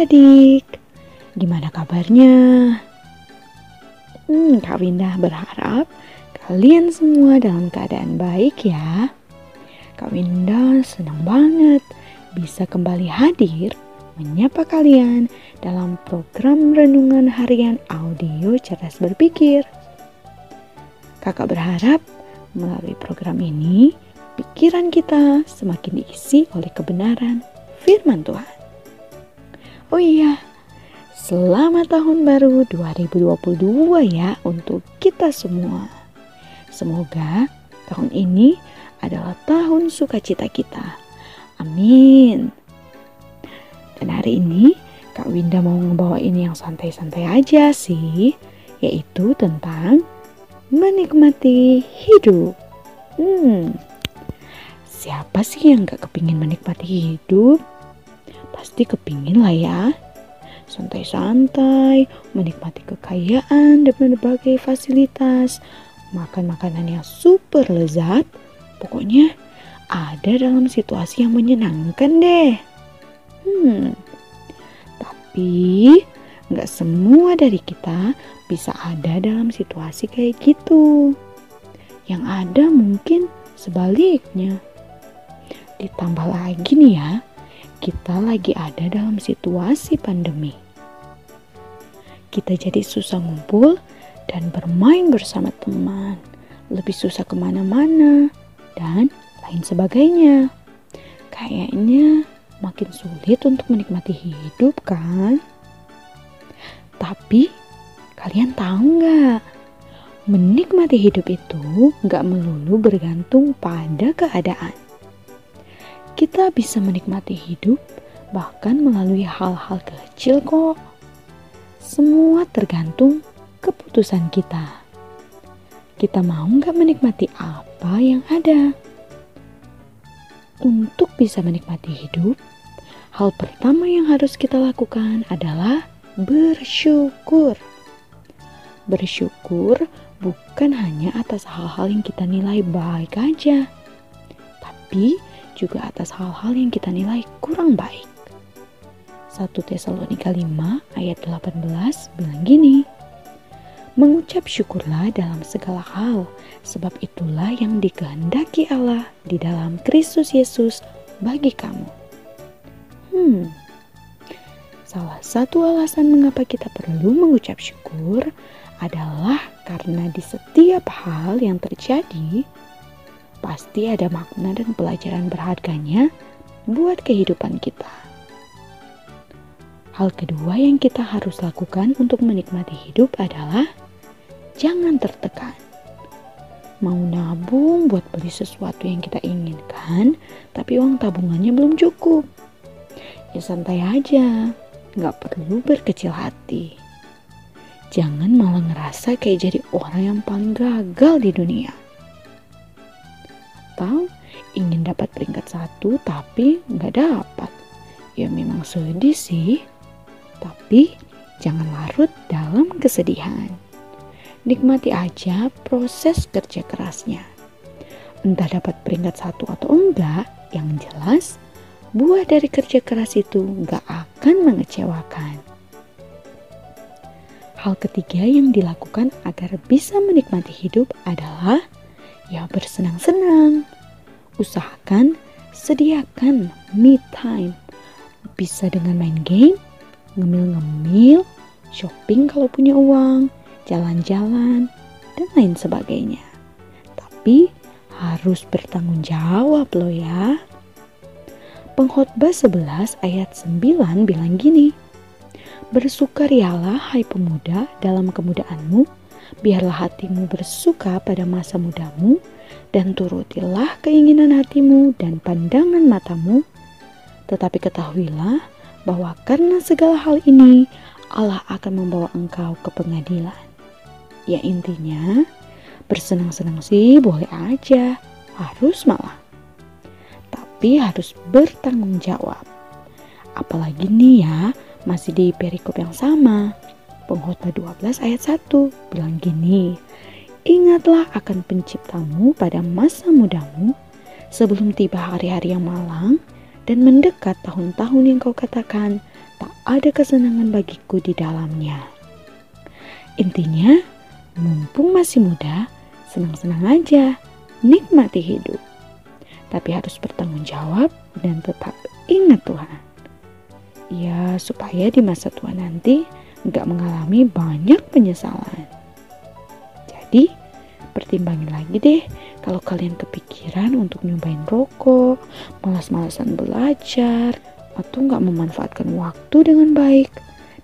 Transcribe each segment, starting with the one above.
adik-adik, gimana kabarnya? Hmm, Kak Winda berharap kalian semua dalam keadaan baik ya. Kak Winda senang banget bisa kembali hadir menyapa kalian dalam program renungan harian audio cerdas berpikir. Kakak berharap melalui program ini pikiran kita semakin diisi oleh kebenaran firman Tuhan. Oh iya, selamat tahun baru 2022 ya untuk kita semua. Semoga tahun ini adalah tahun sukacita kita. Amin. Dan hari ini Kak Winda mau ngebawa ini yang santai-santai aja sih, yaitu tentang menikmati hidup. Hmm, siapa sih yang gak kepingin menikmati hidup? Pasti kepingin lah ya. Santai-santai, menikmati kekayaan dan berbagai fasilitas, makan makanan yang super lezat, pokoknya ada dalam situasi yang menyenangkan deh. Hmm, tapi nggak semua dari kita bisa ada dalam situasi kayak gitu. Yang ada mungkin sebaliknya. Ditambah lagi nih ya, kita lagi ada dalam situasi pandemi. Kita jadi susah ngumpul dan bermain bersama teman, lebih susah ke mana-mana, dan lain sebagainya. Kayaknya makin sulit untuk menikmati hidup kan? Tapi kalian tahu nggak? Menikmati hidup itu nggak melulu bergantung pada keadaan kita bisa menikmati hidup bahkan melalui hal-hal kecil kok. Semua tergantung keputusan kita. Kita mau nggak menikmati apa yang ada? Untuk bisa menikmati hidup, hal pertama yang harus kita lakukan adalah bersyukur. Bersyukur bukan hanya atas hal-hal yang kita nilai baik aja, tapi juga atas hal-hal yang kita nilai kurang baik. 1 Tesalonika 5 ayat 18 bilang gini, Mengucap syukurlah dalam segala hal, sebab itulah yang dikehendaki Allah di dalam Kristus Yesus bagi kamu. Hmm, salah satu alasan mengapa kita perlu mengucap syukur adalah karena di setiap hal yang terjadi, pasti ada makna dan pelajaran berharganya buat kehidupan kita. Hal kedua yang kita harus lakukan untuk menikmati hidup adalah jangan tertekan. Mau nabung buat beli sesuatu yang kita inginkan, tapi uang tabungannya belum cukup. Ya santai aja, nggak perlu berkecil hati. Jangan malah ngerasa kayak jadi orang yang paling gagal di dunia atau ingin dapat peringkat satu tapi nggak dapat. Ya memang sedih sih, tapi jangan larut dalam kesedihan. Nikmati aja proses kerja kerasnya. Entah dapat peringkat satu atau enggak, yang jelas buah dari kerja keras itu nggak akan mengecewakan. Hal ketiga yang dilakukan agar bisa menikmati hidup adalah ya bersenang-senang. Usahakan sediakan me time. Bisa dengan main game, ngemil-ngemil, shopping kalau punya uang, jalan-jalan, dan lain sebagainya. Tapi harus bertanggung jawab loh ya. Pengkhotbah 11 ayat 9 bilang gini, Bersukarialah hai pemuda dalam kemudaanmu, biarlah hatimu bersuka pada masa mudamu, dan turutilah keinginan hatimu dan pandangan matamu. Tetapi ketahuilah bahwa karena segala hal ini, Allah akan membawa engkau ke pengadilan. Ya intinya, bersenang-senang sih boleh aja, harus malah. Tapi harus bertanggung jawab. Apalagi nih ya, masih di perikop yang sama. Pengkhotbah 12 ayat 1 bilang gini, Ingatlah akan penciptamu pada masa mudamu sebelum tiba hari-hari yang malang dan mendekat tahun-tahun yang kau katakan, tak ada kesenangan bagiku di dalamnya. Intinya, mumpung masih muda, senang-senang aja, nikmati hidup. Tapi harus bertanggung jawab dan tetap ingat Tuhan. Ya, supaya di masa tua nanti nggak mengalami banyak penyesalan. Jadi, pertimbangin lagi deh kalau kalian kepikiran untuk nyobain rokok, malas-malasan belajar, atau nggak memanfaatkan waktu dengan baik,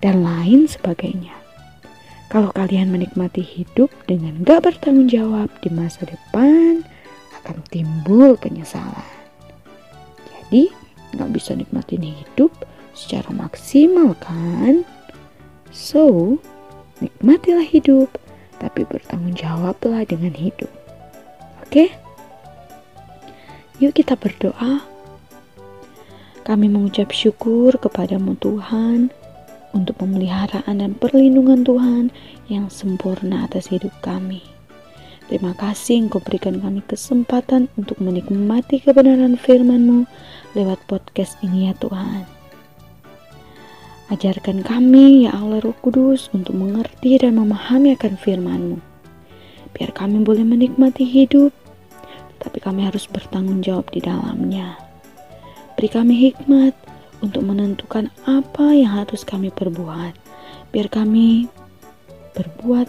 dan lain sebagainya. Kalau kalian menikmati hidup dengan gak bertanggung jawab di masa depan, akan timbul penyesalan. Jadi, gak bisa nikmatin hidup secara maksimal kan? So, nikmatilah hidup, tapi bertanggung jawablah dengan hidup. Oke? Yuk kita berdoa. Kami mengucap syukur kepadamu Tuhan untuk pemeliharaan dan perlindungan Tuhan yang sempurna atas hidup kami. Terima kasih Engkau berikan kami kesempatan untuk menikmati kebenaran firman-Mu lewat podcast ini ya Tuhan. Ajarkan kami ya Allah Roh Kudus untuk mengerti dan memahami akan firman-Mu. Biar kami boleh menikmati hidup, tapi kami harus bertanggung jawab di dalamnya. Beri kami hikmat untuk menentukan apa yang harus kami perbuat, biar kami berbuat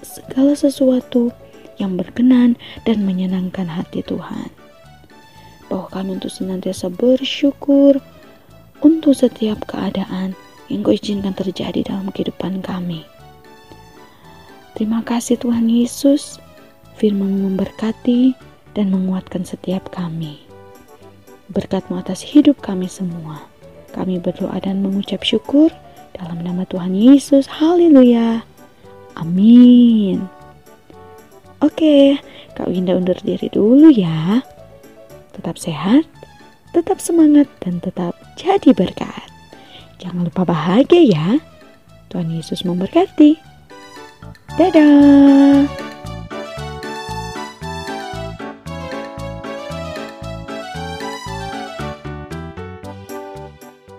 segala sesuatu yang berkenan dan menyenangkan hati Tuhan. Bahwa kami untuk senantiasa bersyukur untuk setiap keadaan yang kau izinkan terjadi dalam kehidupan kami. Terima kasih Tuhan Yesus, firman memberkati dan menguatkan setiap kami. Berkatmu atas hidup kami semua. Kami berdoa dan mengucap syukur dalam nama Tuhan Yesus. Haleluya. Amin. Oke, Kak Winda undur diri dulu ya. Tetap sehat, tetap semangat, dan tetap jadi berkat. Jangan lupa bahagia ya. Tuhan Yesus memberkati. Dadah.